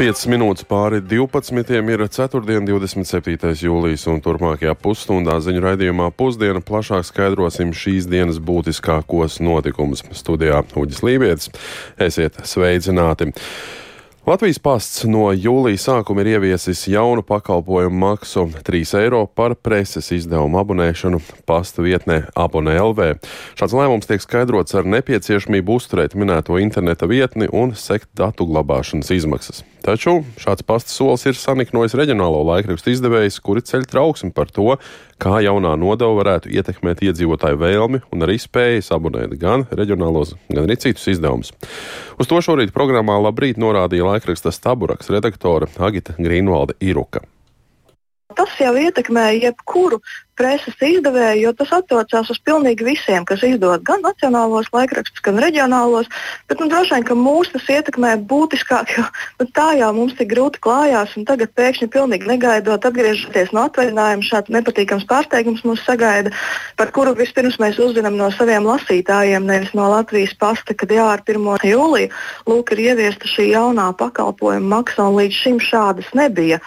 5 minūtes pāri 12. ir 4. 27. jūlijas un turpmākajā pusstundā ziņu raidījumā pusdiena plašāk skaidrosim šīs dienas būtiskākos notikumus. Studijā Uģis Lībietis. Esiet sveicināti! Latvijas pasts no jūlija sākuma ir ieviesis jaunu pakalpojumu maksu 3 eiro par preses izdevumu abonēšanu pasta vietnē Abonē LV. Šāds lēmums tiek skaidrots ar nepieciešamību uzturēt minēto interneta vietni un sekt datu glabāšanas izmaksas. Taču šāds pasta solis ir saniknojis reģionālo laikrakstu izdevējs, kuri ceļ trauksmi par to, kā jaunā nodeva varētu ietekmēt iedzīvotāju vēlmi un arī spējas abonēt gan reģionālos, gan arī citus izdevumus. Uz to šorīt programmā Labrīt norādīja laikraksta Staburaks redaktore Agita Grīnvalde Iruka. Tas jau ietekmē jebkuru preses izdevēju, jo tas attiecās uz pilnīgi visiem, kas izdod gan nacionālos laikrakstus, gan reģionālos. Bet nu, droši vien, ka mūs tas ietekmē būtiskāk, jo nu, tā jau mums tik grūti klājās, un tagad pēkšņi pilnīgi negaidot, atgriežoties no atvaļinājuma, šāds nepatīkams pārsteigums mūs sagaida, par kuru vispirms mēs uzzinām no saviem lasītājiem, nevis no Latvijas pasta, kad jā, ar 1. jūliju lūk, ir ieviesta šī jaunā pakalpojuma maksa, un līdz šim šādas nebija.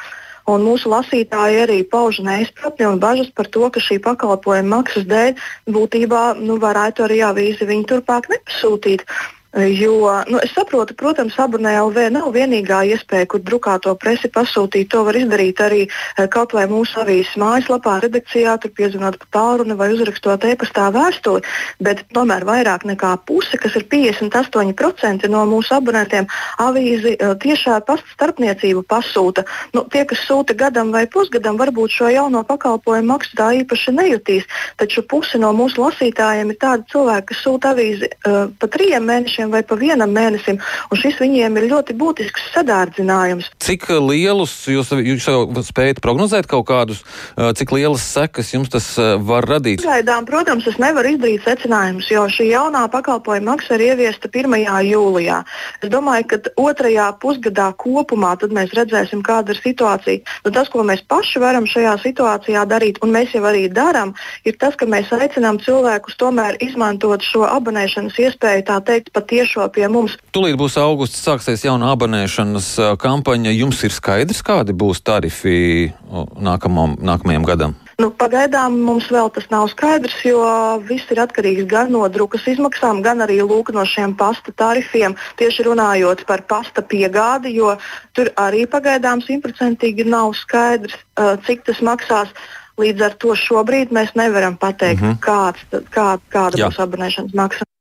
Un mūsu lasītāji arī pauž neizpratni un bažas par to, ka šī pakalpojuma maksas dēļ būtībā nu, varētu arī avīzi viņu turpāk nepasūtīt. Jo nu, es saprotu, protams, abonē LV nav vienīgā iespēja, kur drukāto presi pasūtīt. To var izdarīt arī eh, kaut vai mūsu avīzes mājaslapā, redakcijā, tur piezvanot pa tālruni vai uzrakstot e-pastā vēstuli. Bet tomēr vairāk nekā puse, kas ir 58% no mūsu abonentiem, avīzi eh, tiešā pasta starpniecību pasūta. Nu, tie, kas sūta gadam vai pusgadam, varbūt šo jauno pakalpojumu maksu tā īpaši nejutīs. Taču puse no mūsu lasītājiem ir tādi cilvēki, kas sūta avīzi uh, pa trim mēnešiem mēnešiem vai pa vienam mēnesim. Šis viņiem ir ļoti būtisks sadārdzinājums. Cik lielus jūs, jūs spējat prognozēt kaut kādus, cik lielas sekas jums tas var radīt? Gaidām, protams, es nevaru izdarīt secinājumus, jo šī jaunā pakalpojuma maksa ir ieviesta 1. jūlijā. Es domāju, ka otrajā pusgadā kopumā mēs redzēsim, kāda ir situācija. Nu, tas, ko mēs paši varam šajā situācijā darīt, un mēs jau arī darām, ir tas, ka mēs aicinām cilvēkus tomēr izmantot šo abonēšanas iespēju, tā teikt, pat tiešo pie mums. Tūlīt būs augusts, sāksies jauna abonēšanas kampaņa. Jums ir skaidrs, kādi būs tarifi nākamam, nākamajam gadam? Nu, pagaidām mums vēl tas nav skaidrs, jo viss ir atkarīgs gan no drukas izmaksām, gan arī lūk, no šiem pasta tarifiem. Tieši runājot par pasta piegādi, jo tur arī pagaidām simtprocentīgi nav skaidrs, cik tas maksās. Līdz ar to šobrīd mēs nevaram pateikt, mm -hmm. kāds, kā, kāda Jā. būs abonēšanas maksa.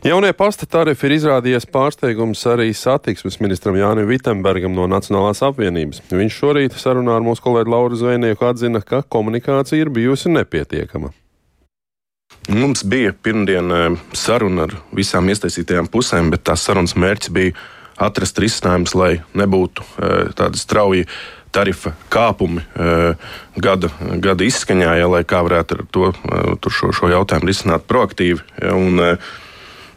Jaunie pasta tarifi ir izrādījies pārsteigums arī satiksmes ministram Jānim Vitsenbergam no Nacionālās apvienības. Viņš šorīt sarunā ar mūsu kolēģi Lauru Zvejnieku atzina, ka komunikācija ir bijusi nepietiekama. Mums bija pirmdien eh, saruna ar visām iesaistītajām pusēm, bet tās sarunas mērķis bija atrast risinājumus, lai nebūtu eh, tādi strauji tarifa kāpumi eh, gada, gada izskaņā, ja, lai kā varētu to, šo, šo jautājumu risināt proaktīvi. Ja, un,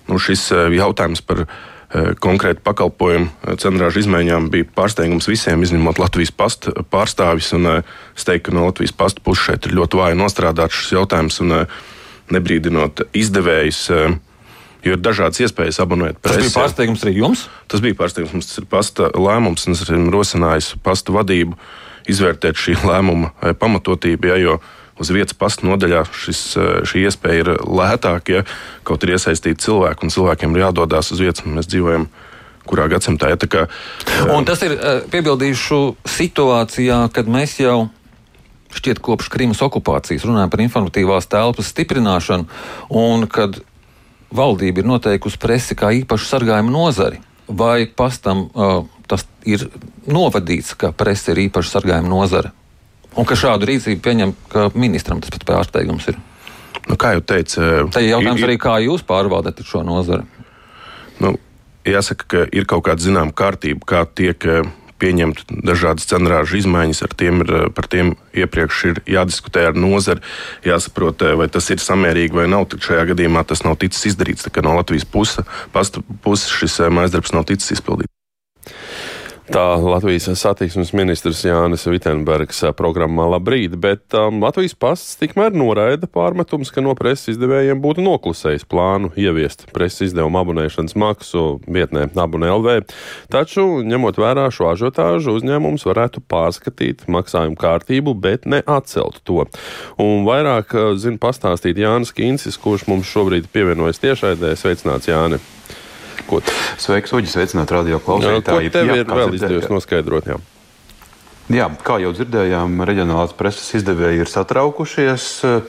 nu, šis eh, jautājums par eh, konkrētu pakalpojumu eh, cenrāžu izmaiņām bija pārsteigums visiem, izņemot Latvijas pasta pārstāvis. Un, es teiktu, ka no Latvijas pasta puses šeit ir ļoti vāji nostrādāts šis jautājums un nebrīdinot izdevējus. Jo ir dažādas iespējas abonēt presi. Tas bija pārsteigums arī jums? Tas bija pārsteigums. Mums tas ir pasta lēmums, un es esmu rosinājis pasta vadību izvērtēt šī lēmuma pamatotību. Ja, jo uz vietas pasta nodaļā šis, eh, šī iespēja ir lētāka, ja kaut ir iesaistīti cilvēki un cilvēkiem ir jādodas uz vietas. Mēs dzīvojam kurā gadsimtā. Ja, kā, eh, tas ir eh, piebildīšu situācijā, kad mēs jau. Šķiet, kopš Krimas okupācijas runājam par informatīvās telpas stiprināšanu, un kad valdība ir noteikusi presi kā īpašu sargājumu nozari. Vai pastam uh, tas ir novadīts, ka presa ir īpaša sargājuma nozare? Un ka šādu rīcību pieņem, ka ministram tas pat pārsteigums ir. Nu, kā jau teicu, tā ir jautājums ir, arī, kā jūs pārvaldat šo nozari. Nu, jāsaka, ka ir kaut kāda zināmā kārtība, kā tiek eh, pieņemt dažādas cenrāžu izmaiņas, ar tiem ir, eh, par tiem iepriekš ir jādiskutē ar nozari, jāsaprot, eh, vai tas ir samērīgi vai nav. Tad šajā gadījumā tas nav ticis izdarīts. No Latvijas puses puse šis mājas darbs nav ticis izpildīts. Tā Latvijas satiksmes ministrs Jānis Vitenbergs programmā Labrīt, bet um, Latvijas pasts tikmēr noraida pārmetums, ka no preses izdevējiem būtu noklusējis plānu ieviest preses izdevumu abonēšanas maksu vietnē Abonē LV. Taču, ņemot vērā šo ažiotāžu, uzņēmums varētu pārskatīt maksājumu kārtību, bet ne atcelt to. Un vairāk zina pastāstīt Jānis Kīncis, kurš mums šobrīd pievienojas tiešraidē. Sveicināts, Jāni! Ko Sveiks, Uģis, sveicināt radio klausītāji. Ko tev ir vēl izdevies noskaidrot? Jā. Jā, kā jau dzirdējām, reģionālās preses izdevēji ir satraukušies,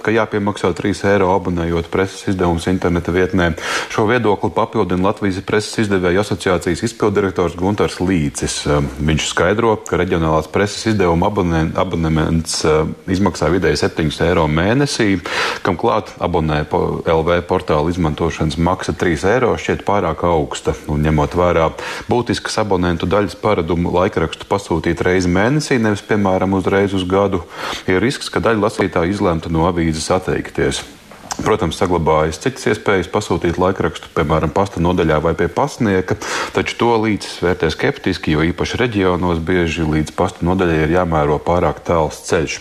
ka jāpiemaksā 3 eiro abonējot preses izdevumus interneta vietnē. Šo viedokli papildina Latvijas preses izdevēju asociācijas izpildirektors Guntars Līcis. Viņš skaidro, ka reģionālās preses izdevuma abonē, abonements eh, izmaksā vidēji 7 eiro mēnesī, kam klāt abonē LV portāla izmantošanas maksa 3 eiro šķiet pārāk augsta. Un ņemot vērā būtiskas abonentu daļas paradumu laikrakstu pasūtīt reizi mēnesī, mēnesī, nevis, piemēram, uzreiz uz gadu, ir risks, ka daļa lasītāju izlemta no avīzes atteikties. Protams, saglabājas citas iespējas pasūtīt laikrakstu, piemēram, pasta nodaļā vai pie pasnieka, taču to līdzes vērtē skeptiski, jo īpaši reģionos bieži līdz pasta nodaļai ir jāmēro pārāk tāls ceļš.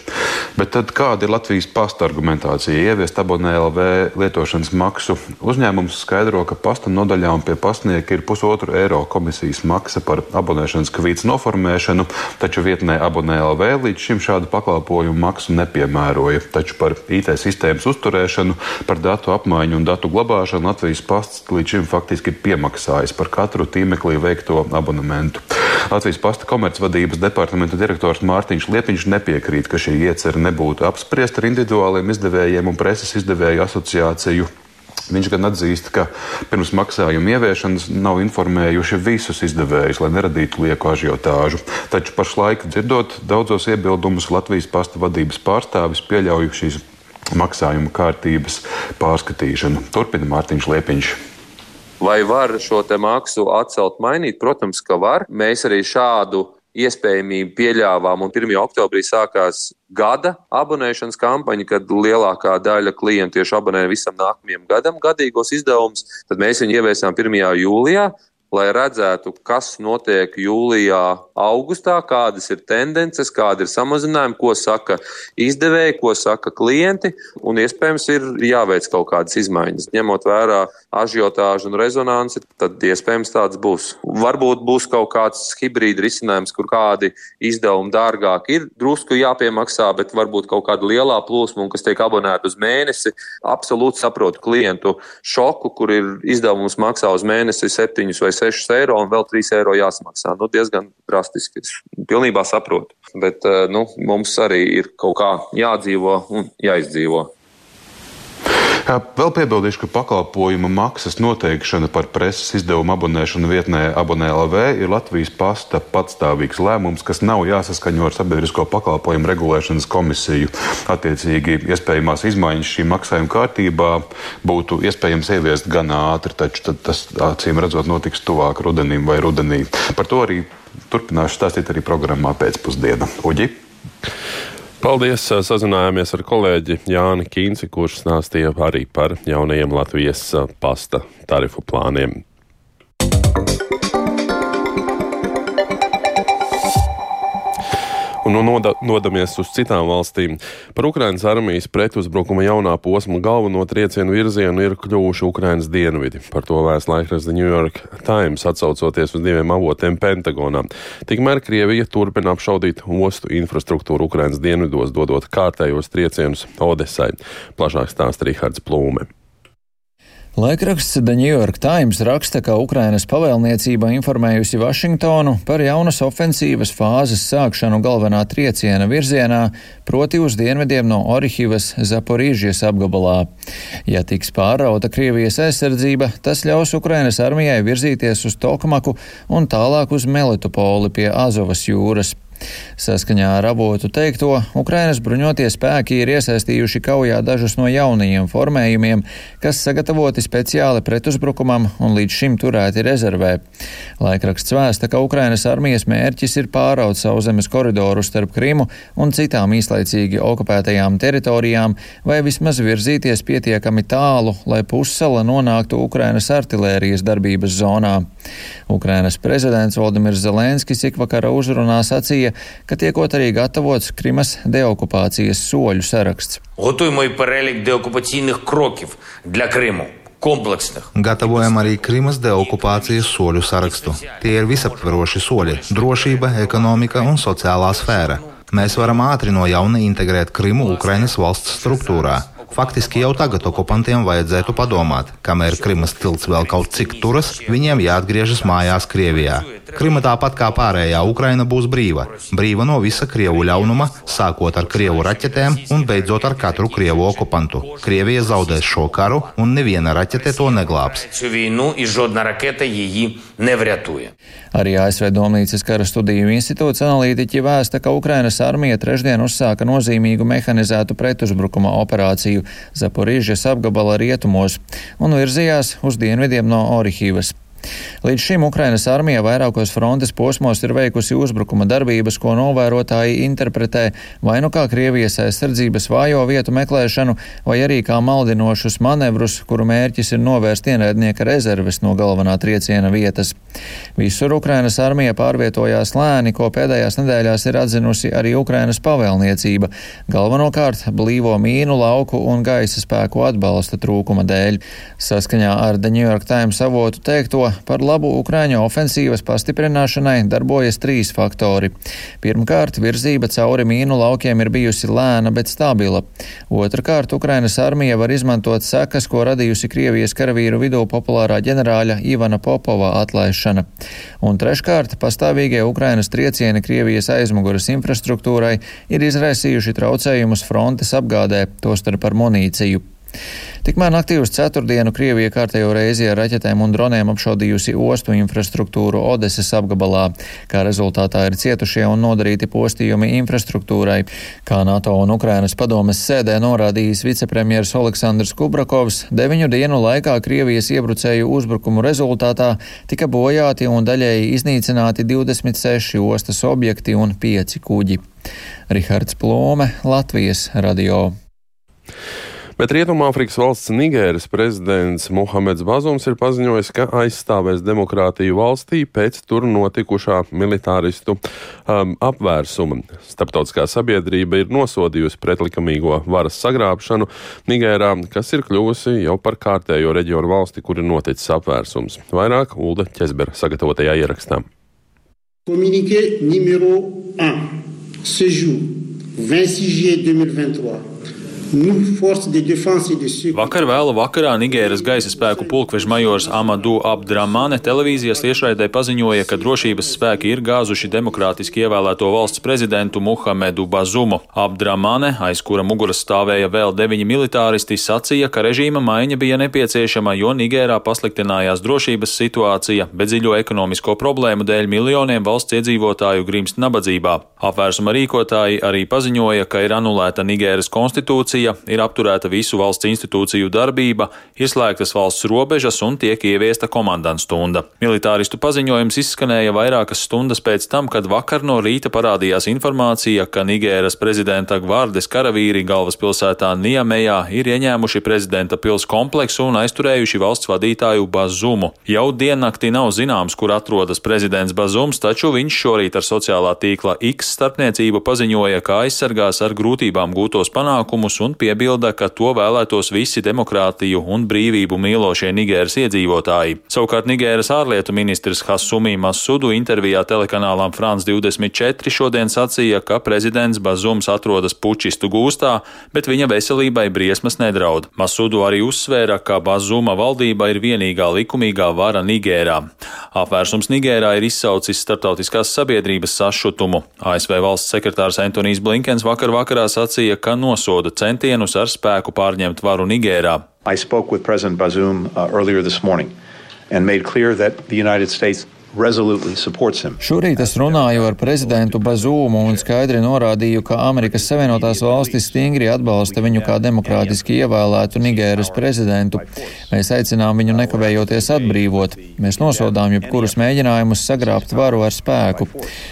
Bet tad kāda ir Latvijas pasta argumentācija? Ieviest abonē LV lietošanas maksu. Uzņēmums skaidro, ka pasta nodaļā un pie pasnieka ir pusotru eiro komisijas maksa par abonēšanas kvītas noformēšanu, taču vietnē abonē LV līdz šim šādu pakalpojumu maksu nepiemēroja. Taču par IT sistēmas uzturēšanu Par datu apmaiņu un datu glabāšanu Latvijas pasts līdz šim faktiski ir piemaksājis par katru tīmeklī veikto abonementu. Latvijas pasta komercvadības departamenta direktors Mārtiņš Liepiņš nepiekrīt, ka šī iecerē nebūtu apspriesta ar individuāliem izdevējiem un preses izdevēju asociāciju. Viņš gan atzīst, ka pirms maksājuma ieviešanas nav informējuši visus izdevējus, lai neradītu lieku ažiotāžu. Taču pašlaik, dzirdot daudzos iebildumus, Latvijas pasta vadības pārstāvis pieļauj šīs maksājuma kārtības pārskatīšanu. Turpina Mārtiņš Liepiņš. Vai var šo maksu atcelt, mainīt? Protams, ka var. Mēs arī šādu iespējamību pieļāvām, un 1. oktobrī sākās gada abonēšanas kampaņa, kad lielākā daļa klientu tieši abonē visam nākamajam gadam gadīgos izdevumus. Tad mēs viņu ieviesām 1. jūlijā, lai redzētu, kas notiek jūlijā, augustā, kādas ir tendences, kāda ir samazinājuma, ko saka izdevēji, ko saka klienti, un iespējams ir jāveic kaut kādas izmaiņas. Ņemot vērā ažiotāžu un rezonanci, tad iespējams tāds būs. Varbūt būs kaut kāds hibrīda risinājums, kur kādi izdevumi dārgāk ir drusku jāpiemaksā, bet varbūt kaut kāda lielā plūsma, kas tiek abonēta uz mēnesi. Absolūti saprotu klientu šoku, kur ir izdevums maksā uz mēnesi 7 vai 6 6 eiro un vēl 3 eiro jāsamaksā. Nu, diezgan drastiski. Es pilnībā saprotu. Bet eh, nu, mums arī ir kaut kā jādzīvo un jāizdzīvo. Vēl piebildīšu, ka pakalpojuma maksas noteikšana par preses izdevumu abonēšanu vietnē Abonē LV ir Latvijas pasta patstāvīgs lēmums, kas nav jāsaskaņo ar sabiedrisko pakalpojumu regulēšanas komisiju. Attiecīgi, iespējamās izmaiņas šī maksājuma kārtībā būtu iespējams ieviest gan ātri, taču tas acīm redzot notiks tuvāk rudenim vai rudenī. Par to arī turpināšu stāstīt arī programmā pēcpusdienā. Uģi! Paldies! Sazinājāmies ar kolēģi Jāni Kīnci, kurš stāstīja arī par jaunajiem Latvijas pasta tarifu plāniem. Un nu noda, nodamies uz citām valstīm. Par Ukrainas armijas pretuzbrukuma jaunā posma galveno triecienu virzienu ir kļuvuši Ukrainas dienvidi. Par to vēst laikraksts The New York Times atsaucoties uz diviem avotiem Pentagonā. Tikmēr Krievija turpina apšaudīt ostu infrastruktūru Ukrainas dienvidos, dodot kārtējos triecienus Odesai. Plašāk stāsta Rihards Plūme. Laikraksts The New York Times raksta, ka Ukrainas pavēlniecība informējusi Vašingtonu par jaunas ofensīvas fāzes sākšanu galvenā trieciena virzienā, proti uz dienvidiem no Orihivas Zaporīžijas apgabalā. Ja tiks pārauta Krievijas aizsardzība, tas ļaus Ukrainas armijai virzīties uz Tokmaku un tālāk uz Melitopoli pie Azovas jūras. Saskaņā ar avotu teikto, Ukrainas bruņotie spēki ir iesaistījuši kaujā dažus no jaunajiem formējumiem, kas sagatavoti speciāli pretuzbrukumam un līdz šim turēti rezervē. Laikraksts vēsta, ka Ukrainas armijas mērķis ir pāraut sauszemes koridoru starp Krimu un citām īslaicīgi okupētajām teritorijām, vai vismaz virzīties pietiekami tālu, lai pussala nonāktu Ukrainas artilērijas darbības zonā. Ukrainas prezidents Valdimirs Zelenskis ikvakara uzrunā sacīja, ka tiekot arī gatavots Krimas deokupācijas soļu saraksts. Готуємо і перелік деокупаційних кроків для Криму. Комплексних. Gatavojam arī Krimas deokupācijas soļu sarakstu. Tie ir visaptveroši soļi - drošība, ekonomika un sociālā sfēra. Mēs varam ātri no jauna integrēt Krimu Ukrainas valsts struktūrā. Faktiski jau tagad okupantiem vajadzētu padomāt, kamēr Krimas tilts vēl kaut cik turas, viņiem jāatgriežas mājās Krievijā. Krima tāpat kā pārējā Ukraina būs brīva. Brīva no visa Krievu ļaunuma, sākot ar Krievu raķetēm un beidzot ar katru Krievu okupantu. Krievija zaudēs šo karu un neviena raķete to neglābs. Arī ASV Domnīcas kara studiju institūts analītiķi vēsta, ka Ukrainas armija trešdien uzsāka nozīmīgu mehanizētu pretuzbrukuma operāciju Zaporīžas apgabala rietumos un virzījās uz dienvidiem no Orihīvas. Līdz šim Ukrainas armija vairākos frontes posmos ir veikusi uzbrukuma darbības, ko novērotāji interpretē vai nu kā Krievijas aizsardzības vājo vietu meklēšanu, vai arī kā maldinošus manevrus, kuru mērķis ir novērst ienaidnieka rezerves no galvenā trieciena vietas. Visur Ukrainas armija pārvietojās lēni, ko pēdējās nedēļās ir atzinusi arī Ukrainas pavēlniecība, galvenokārt blīvo mīnu lauku un gaisa spēku atbalsta trūkuma dēļ. Saskaņā ar The New York Times avotu teikto, par labu Ukraiņu ofensīvas pastiprināšanai darbojas trīs faktori. Pirmkārt, virzība cauri mīnu laukiem ir bijusi lēna, bet stabila. Otrakārt, Ukrainas armija var izmantot sekas, ko radījusi Krievijas karavīru vidū populārā ģenerāļa Ivana Popova atlaišana. Un treškārt, pastāvīgie Ukrainas triecieni Krievijas aizmuguras infrastruktūrai ir izraisījuši traucējumus frontes apgādē, tostarp ar munīciju. Tikmēr naktī uz ceturtdienu Krievija kārtējo reizi ar raķetēm un droniem apšaudījusi ostu infrastruktūru Odeses apgabalā. Kā rezultātā ir cietušie un nodarīti postījumi infrastruktūrai. Kā NATO un Ukrainas padomes sēdē norādījis vicepremjers Aleksandrs Kubrakovs, deviņu dienu laikā Krievijas iebrucēju uzbrukumu rezultātā tika bojāti un daļēji iznīcināti 26 ostas objekti un 5 kuģi. Rihards Plome, Latvijas radio. Bet Rietumāfrikas valsts Nigēras prezidents Muhameds Bazums ir paziņojis, ka aizstāvēs demokrātiju valstī pēc tur notikušā militāristu um, apvērsuma. Starptautiskā sabiedrība ir nosodījusi pretlikumīgo varas sagrābšanu Nigērā, kas ir kļuvusi jau par kārtējo reģionu valsti, kur ir noticis apvērsums. Vairāk Ulda Ķezbera sagatavotajā ierakstā. Communiqué numéro 1. Ce jour, 26 juillet 2023. Vakar vēlu vakarā Nigēras gaisa spēku pulkveža majors Amadu Abdramane televīzijas tiešraidē paziņoja, ka drošības spēki ir gāzuši demokrātiski ievēlēto valsts prezidentu Muhamedu Bazumu. Abdramane, aiz kura muguras stāvēja vēl deviņi militāristi, sacīja, ka režīma maiņa bija nepieciešama, jo Nigērā pasliktinājās drošības situācija, bet dziļo ekonomisko problēmu dēļ miljoniem valsts iedzīvotāju grimst nabadzībā. Apvērsuma rīkotāji arī paziņoja, ka ir anulēta Nigēras konstitūcija ir apturēta visu valsts institūciju darbība, ir slēgtas valsts robežas un tiek ieviesta komandants stunda. Militāristu paziņojums izskanēja vairākas stundas pēc tam, kad vakar no rīta parādījās informācija, ka Nigēras prezidenta Gvārdes karavīri galvaspilsētā Niamejā ir ieņēmuši prezidenta pils kompleksu un aizturējuši valsts vadītāju Bazumu. Jau diennakti nav zināms, kur atrodas prezidents Bazums, taču viņš šorīt ar sociālā tīkla X starpniecību paziņoja, ka aizsargās ar grūtībām gūtos panākumus un piebilda, ka to vēlētos visi demokrātiju un brīvību mīlošie Nigēras iedzīvotāji. Savukārt Nigēras ārlietu ministrs Hasumī Masudu intervijā telekanālām France 24 šodien sacīja, ka prezidents Bazums atrodas pučistu gūstā, bet viņa veselībai briesmas nedraud. Masudu arī uzsvēra, ka Bazuma valdība ir vienīgā likumīgā vara Nigērā. Apvērsums Nigērā ir izsaucis starptautiskās sabiedrības sašutumu. ASV valsts sekretārs Antonijs Blinkens vakar vakarā sacīja, ka nosoda centienus ar spēku pārņemt varu Nigērā. I spoke with President Bazoum uh, earlier this morning and made clear that the United States Šorīt es runāju ar prezidentu Bazūmu un skaidri norādīju, ka Amerikas Savienotās valstis stingri atbalsta viņu kā demokrātiski ievēlētu Nigēras prezidentu. Mēs aicinām viņu nekavējoties atbrīvot. Mēs nosodām jebkurus mēģinājumus sagrābt varu ar spēku.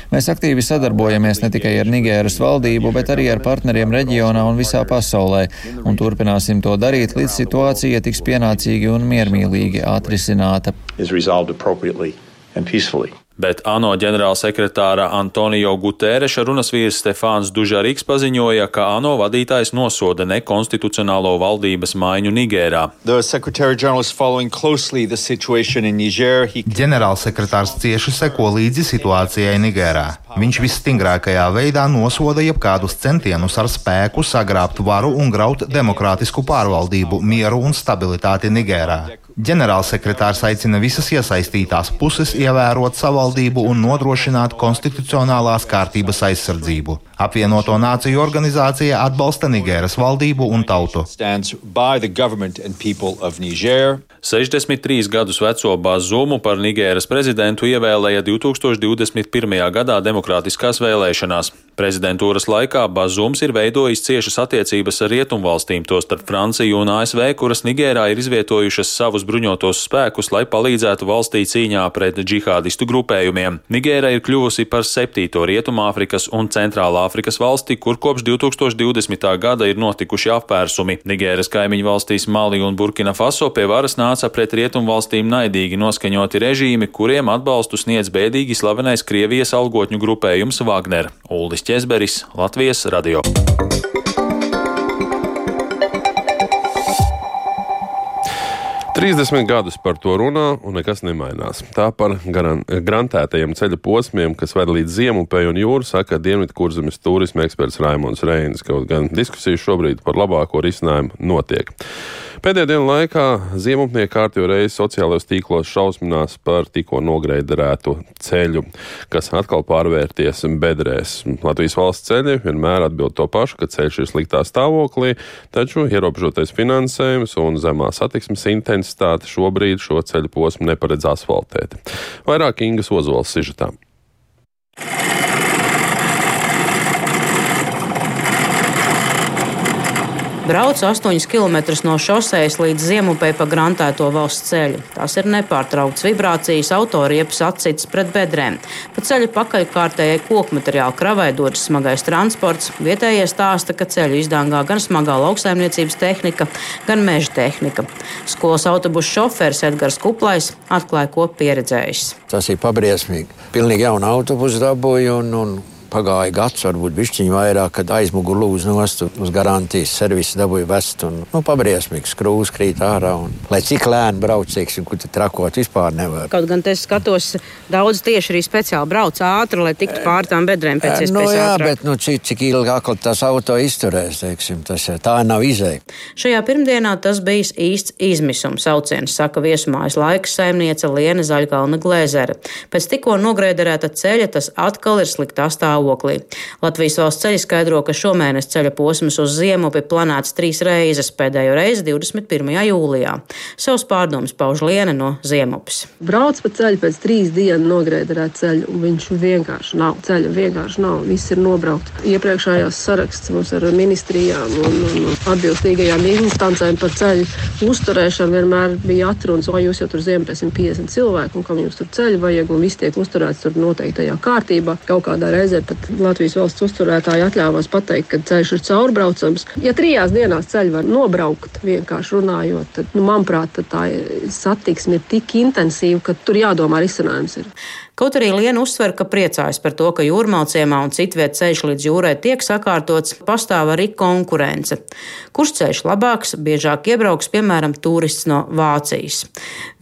Mēs aktīvi sadarbojamies ne tikai ar Nigēras valdību, bet arī ar partneriem reģionā un visā pasaulē, un turpināsim to darīt, līdz situācija tiks pienācīgi un miermīlīgi atrisināta and peacefully. Bet ANO ģenerālsekretāra Antonio Guterreša runas vīrs Stefāns Dužarīks paziņoja, ka ANO vadītājs nosoda nekonstitucionālo valdības maiņu Nigērā. Ģenerālsekretārs cieši seko līdzi situācijai Nigērā. Viņš visstingrākajā veidā nosoda jebkādus centienus ar spēku sagrābt varu un graut demokrātisku pārvaldību, mieru un stabilitāti Nigērā. Ģenerālsekretārs aicina visas iesaistītās puses ievērot savaldību un nodrošināt konstitucionālās kārtības aizsardzību. Apvienoto Nāciju organizācija atbalsta Nigēras valdību un tautu. 63 gadus veco Bazumu par Nigēras prezidentu ievēlēja 2021. gadā demokrātiskās vēlēšanās. Prezidentūras laikā Bazums ir veidojis ciešas attiecības ar rietumvalstīm, tostarp Franciju un ASV, kuras Nigērā ir izvietojušas savus bruņotos spēkus, lai palīdzētu valstī cīņā pret džihādistu grupējumiem. Nigēra ir kļuvusi par septīto Rietumāfrikas un Centrālā Āfrikas valsti, kur kopš 2020. gada ir notikuši apvērsumi. Nigēras kaimiņu valstīs Mali un Burkina Faso pie varas nāca pret rietumvalstīm naidīgi noskaņoti režīmi, kuriem atbalstu sniedz bēdīgi slavenais Krievijas algotņu grupējums Wagner. Uldis Česberis, Latvijas radio. 30 gadus par to runā, un nekas nemainās. Tā par garan, grantētajiem ceļa posmiem, kas ved līdz Ziemupei un jūru, saka Dienvidkurzemes turisma eksperts Raimons Reinis, kaut gan diskusijas šobrīd par labāko risinājumu notiek. Pēdējā dienu laikā ziemupnieki kārtīgi reizi sociālajos tīklos šausminās par tikko nogreiderēto ceļu, kas atkal pārvērties bedrēs. Latvijas valsts ceļi vienmēr atbild to pašu, ka ceļš ir sliktā stāvoklī, taču ierobežotais finansējums un zemā satiksmes intensitāte šobrīd šo ceļu posmu neparedz asfaltēt. Vairāk Ingas Ozols sižetām. Brauc 8 km no šosejas līdz Ziemupei pa grantēto valsts ceļu. Tās ir nepārtrauktas vibrācijas, autoriepas atsits pret bedrēm. Pa ceļu pakaļkārtējai koku materiālu kravai dodas smagais transports. Vietējie stāsta, ka ceļu izdāngā gan smagā lauksaimniecības tehnika, gan meža tehnika. Skolas autobusu šoferis Edgars Kuplais atklāja, ko pieredzējis. Tas ir pabriesmīgi. Pilnīgi jaunu autobusu dabūju un, un pagāja gads, varbūt bišķiņu vairāk, kad aizmugur lūdzu nost uz garantijas servisu dabūju vest un, nu, pabriesmīgs skrūvs krīt ārā. Un, lai cik lēni brauc, teiksim, kur tad trakot vispār nevar. Kaut gan es skatos, daudz tieši arī speciāli brauc ātri, lai tiktu pār tām bedrēm pēc iespējas no, jā, ātrāk. bet, nu, cik, cik ilgi atkal tas auto izturēs, teiksim, tas tā nav izēja. Šajā pirmdienā tas bijis īsts izmisums sauciens, saka viesmājas laiks saimniece Liena Zaļkalna Glēzere. Pēc tikko nogrēderēta ceļa tas atkal ir sliktā stāvoklī stāvoklī. Latvijas valsts ceļi skaidro, ka šomēnes ceļa posms uz Ziemupi planēts trīs reizes, pēdējo reizi 21. jūlijā. Savus pārdomus pauž Liene no Ziemupes. Brauc pa ceļu pēc trīs dienu nogrēderēt ceļu, un viņš vienkārši nav. Ceļa vienkārši nav, viss ir nobraukt. Iepriekšējās saraksts mums ar ministrijām un, un atbilstīgajām instancēm par ceļu uzturēšanu vienmēr bija atrunas, vai jūs jau tur Ziemupē 150 cilvēku, un kam jums tur ceļu vajag, un viss tiek uzturēts tur noteiktajā kārtībā. Kaut kādā reizē pat Latvijas valsts uzturētāji atļāvās pateikt, ka ceļš ir caurbraucams. Ja trijās dienās ceļu var nobraukt, vienkārši runājot, tad, nu, manuprāt, tā satiksme ir tik intensīva, ka tur jādomā risinājums. Ir. Kaut arī Liena uzsver, ka priecājas par to, ka jūrmāciemā un citviet ceļš līdz jūrai tiek sakārtots, pastāv arī konkurence. Kurš ceļš labāks, biežāk iebrauks, piemēram, turists no Vācijas.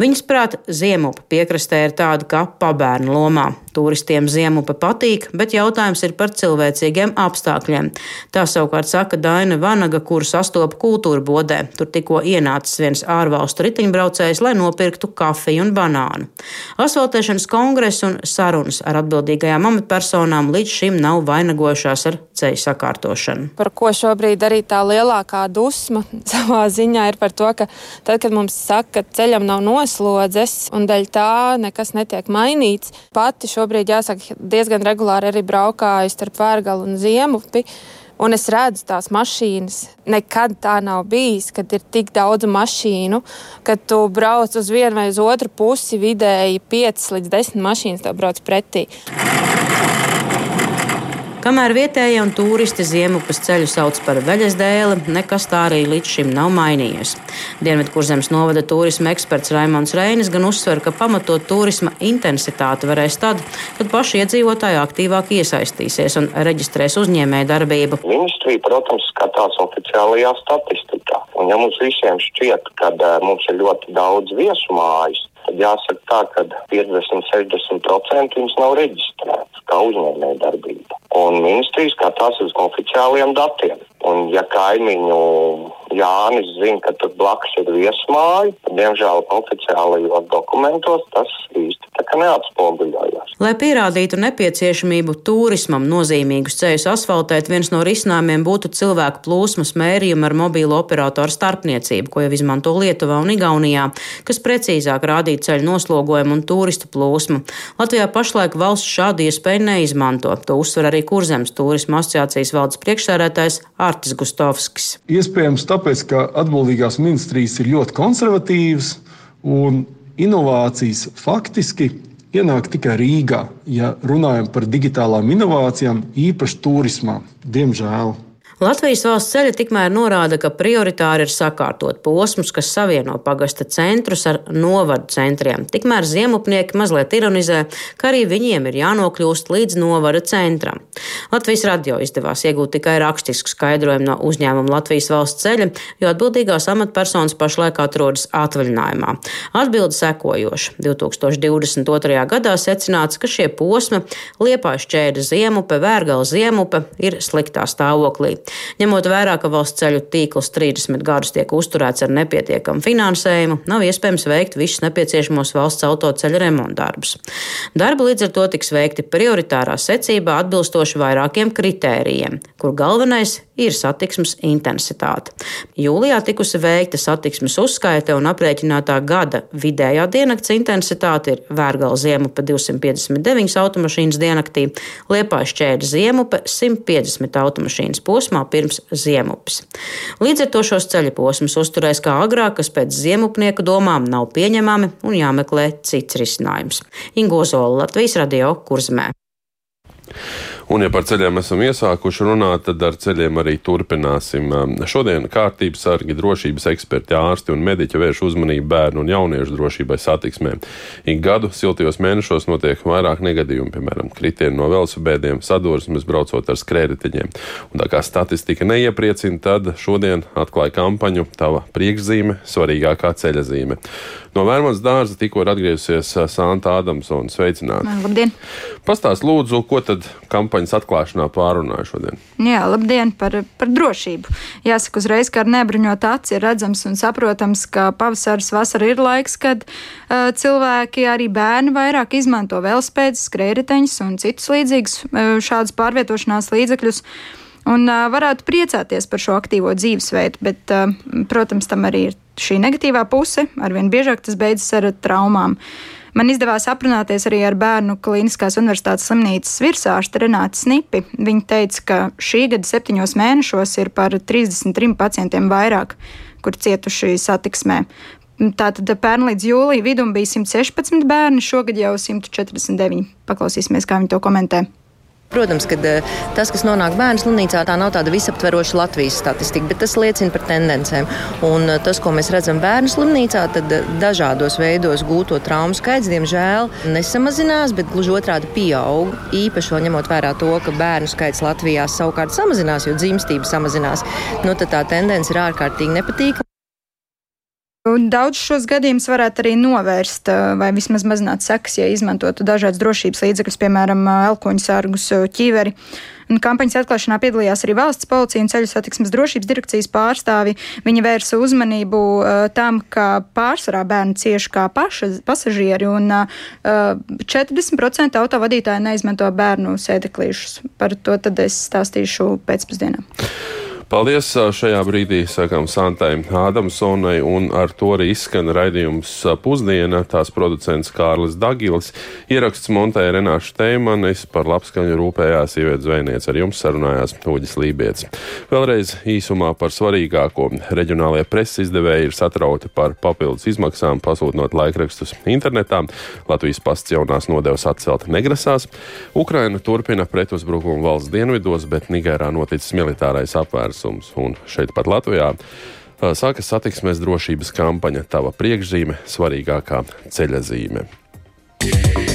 Viņas prāt, Ziemupa piekrastē ir tāda kā pabērnu lomā. Turistiem Ziemupa patīk, bet jautājums ir par cilvēcīgiem apstākļiem. Tā savukārt saka Daina Vanaga, kuru sastopa kultūra bodē. Tur tikko ienācis viens ārvalstu ritiņbraucējs, lai nopirktu kafiju un banānu. Asfaltēšanas kongresu un sarunas ar atbildīgajām amatpersonām līdz šim nav vainagojušās ar ceļu sakārtošanu. Par ko šobrīd arī tā lielākā dusma savā ziņā ir par to, ka tad, kad mums saka, ka ceļam nav noslodzes un dēļ tā nekas netiek mainīts, pati šobrīd jāsaka diezgan regulāri arī braukāju starp Vērgalu un Ziemupi. Un es redzu tās mašīnas. Nekad tā nav bijis, kad ir tik daudz mašīnu, ka tu brauc uz vienu vai uz otru pusi vidēji 5 līdz 10 mašīnas tev brauc pretī. Kamēr vietējie un turisti ziemupas ceļu sauc par veļas dēli, nekas tā arī līdz šim nav mainījies. Dienvidkurzemes novada turisma eksperts Raimons Reinis gan uzsver, ka pamatot turisma intensitāti varēs tad, kad paši iedzīvotāji aktīvāk iesaistīsies un reģistrēs uzņēmēju darbību. Ministrija, protams, skatās oficiālajā statistikā. Un ja mums visiem šķiet, ka uh, mums ir ļoti daudz viesmājas, tad jāsaka tā, ka 50-60% viņas nav reģistrētas kā uzņēmēja darbība. Un ministrijas skatās uz oficiāliem datiem. Un, ja kaimiņu Jānis zina, ka tur blakus ir viesmāja, tad, diemžēl, oficiālajos dokumentos tas īsti neatspoguļojās. Lai pierādītu nepieciešamību turismam nozīmīgus ceļus asfaltēt, viens no risinājumiem būtu cilvēku plūsmas mērījuma ar mobīlo operatoru starpniecību, ko jau izmanto Lietuvā un Igaunijā, kas precīzāk rādītu ceļu noslogojumu un turistu plūsmu. Latvijā pašlaik valsts šādu iespēju neizmanto. To uzsver arī Kurzemes turisma asociācijas valdes priekšsēdētājs Artis Gustovskis. Iespējams, tāpēc, ka atbildīgās ministrijas ir ļoti konservatīvas un inovācijas faktiski ienāk tikai Rīgā, ja runājam par digitālām inovācijām, īpaši turismā. Diemžēl. Latvijas valsts ceļi tikmēr norāda, ka prioritāri ir sakārtot posmus, kas savieno pagasta centrus ar novadu centriem. Tikmēr ziemupnieki mazliet ironizē, ka arī viņiem ir jānokļūst līdz novada centram. Latvijas radio izdevās iegūt tikai rakstisku skaidrojumu no uzņēmuma Latvijas valsts ceļa, jo atbildīgās amatpersonas pašlaik atrodas atvaļinājumā. Atbilde sekojoša. 2022. gadā secināts, ka šie posmi Liepājas ķēde Ziemupe, Vērgala Ziemupe ir sliktā stāvoklī. Ņemot vērā, ka valsts ceļu tīkls 30 gadus tiek uzturēts ar nepietiekamu finansējumu, nav iespējams veikt visus nepieciešamos valsts autoceļu remontdarbus. Darbi līdz ar to tiks veikti prioritārā secībā atbilstoši vairākiem kritērijiem, kur galvenais ir satiksmes intensitāte. Jūlijā tikusi veikta satiksmes uzskaite un aprēķinātā gada vidējā diennakts intensitāte ir Vērgala ziemupe 259 automašīnas diennaktī, Liepājas ķēde ziemupe 150 automašīnas posmā posmā pirms ziemupes. Līdz ar to šos ceļa posmus uzturēs kā agrāk, kas pēc ziemupnieku domām nav pieņemami un jāmeklē cits risinājums. Ingo Zola, Latvijas radio Kurzmē. Un, ja par ceļiem esam iesākuši runāt, tad ar ceļiem arī turpināsim. Um, šodien kārtības sargi, drošības eksperti, ārsti un mediķi vērš uzmanību bērnu un jauniešu drošībai satiksmē. Ik gadu siltajos mēnešos notiek vairāk negadījumu, piemēram, kritieni no velosipēdiem, sadursmes braucot ar skrējējiņiem. Un tā kā statistika neiepriecina, tad šodien atklāja kampaņu Tava priekšzīme, svarīgākā ceļazīme. No Vērmans dārza tikko ir atgriezusies uh, Santa Adamsona. Sveicināti! Labdien! Pastāst lūdzu, ko tad kampaņas atklāšanā pārunāja šodien? Jā, labdien par, par drošību. Jāsaka uzreiz, ka ar nebruņot aci ir redzams un saprotams, ka pavasaris vasara ir laiks, kad uh, cilvēki, arī bērni vairāk izmanto velospēdas, skrējriteņus un citus līdzīgus uh, šādus pārvietošanās līdzekļus. Un uh, varētu priecāties par šo aktīvo dzīvesveidu, bet, uh, protams, tam arī ir šī negatīvā puse. Arvien biežāk tas beidzas ar traumām. Man izdevās aprunāties arī ar bērnu Kliniskās universitātes slimnīcas virsārstu Renātu Snipi. Viņa teica, ka šī gada septiņos mēnešos ir par 33 pacientiem vairāk, kur cietuši satiksmē. Tātad pērn līdz jūlija vidum bija 116 bērni, šogad jau 149. Paklausīsimies, kā viņi to komentē. Protams, ka eh, tas, kas nonāk bērnu slimnīcā, tā nav tāda visaptveroša Latvijas statistika, bet tas liecina par tendencēm. Un eh, tas, ko mēs redzam bērnu slimnīcā, tad eh, dažādos veidos gūto traumu skaits, diemžēl, nesamazinās, bet gluži otrādi pieaug. Īpaši ņemot vērā to, ka bērnu skaits Latvijā savukārt samazinās, jo dzimstība samazinās. Nu, tā tendence ir ārkārtīgi nepatīkama. Daudz šos gadījumus varētu arī novērst, vai vismaz mazināt sekas, ja izmantotu dažādas drošības līdzekļus, piemēram, elkoņu sārgus, ķiveri. Un kampaņas atklāšanā piedalījās arī valsts policija un ceļu satiksmes drošības direkcijas pārstāvi. Viņi vērsa uzmanību tam, ka pārsvarā bērni cieši kā paša, pasažieri, un uh, 40% autovadītāji neizmanto bērnu sēdeklīšus. Par to tad es stāstīšu pēcpusdienā. Paldies šajā brīdī, sakām, Santai Ādamsonai, un ar to arī izskan raidījums pusdiena. Tās producents Kārlis Dagilis, ieraksts montēja Renāša Teimanis, par labskaņu rūpējās sievietes zvejniece, ar jums sarunājās Uģis Lībijams. Vēlreiz īsumā par svarīgāko. Reģionālajie preses izdevēji ir satrauti par papildus izmaksām, pasūtot laikrakstus internetā. Latvijas pasts jaunās nodevas atcelt negrasās. Ukraina turpina pretuzbrukumu valsts dienvidos, bet Nigērā noticis militārais apvērs klusums. Un šeit pat Latvijā sākas satiksmes drošības kampaņa Tava priekšzīme, svarīgākā ceļazīme. Yeah.